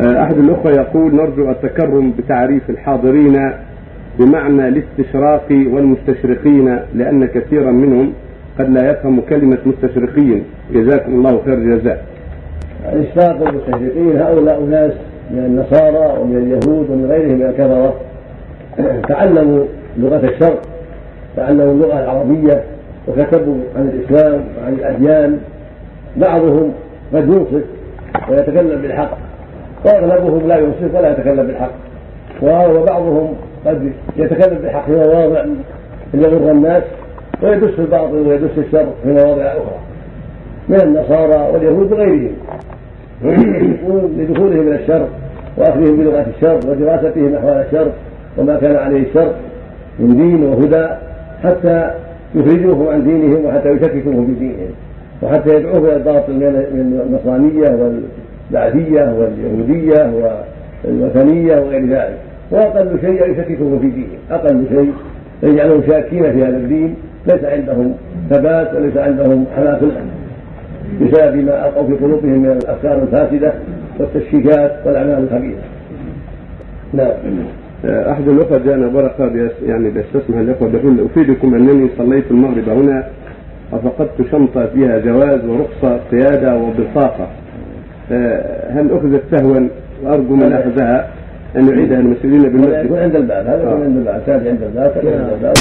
آه، أحد الأخوة يقول نرجو التكرم بتعريف الحاضرين بمعنى الاستشراق والمستشرقين لأن كثيرا منهم قد لا يفهم كلمة مستشرقين جزاكم الله خير الجزاء. الاشراق والمستشرقين هؤلاء ناس من النصارى ومن اليهود ومن غيرهم من الكفرة تعلموا لغة الشرق تعلموا اللغة العربية وكتبوا عن الإسلام وعن الأديان. بعضهم قد ينصف ويتكلم بالحق. واغلبهم لا ينصف ولا يتكلم بالحق. وبعضهم قد يتكلم بالحق في مواضع يضر الناس ويدس الباطل ويدس الشر في مواضع أخرى. من النصارى واليهود وغيرهم. لدخولهم إلى الشر وأخذهم بلغة الشر ودراستهم أحوال الشر وما كان عليه الشر من دين وهدى حتى يخرجوهم عن دينهم وحتى يشككوهم في دينهم. وحتى يدعوهم إلى الباطل من النصرانية والبعثية واليهودية والوثنية وغير ذلك وأقل شيء يشككهم في دينهم أقل شيء يجعلهم شاكين في هذا الدين ليس عندهم ثبات وليس عندهم حماس بسبب ما ألقوا في قلوبهم من الأفكار الفاسدة والتشكيكات والأعمال الخبيثة. نعم. أحد الأخوة جاءنا ورقة يعني بيستسمح الأخوة يقول أفيدكم أنني صليت المغرب هنا وفقدت شنطة فيها جواز ورخصة قيادة وبطاقه آه، هل أخذت سهوا؟ وأرجو من أخذها أن يعيدها المسؤولين بالمسجد. عند الباب هذا عند الباب عند الباب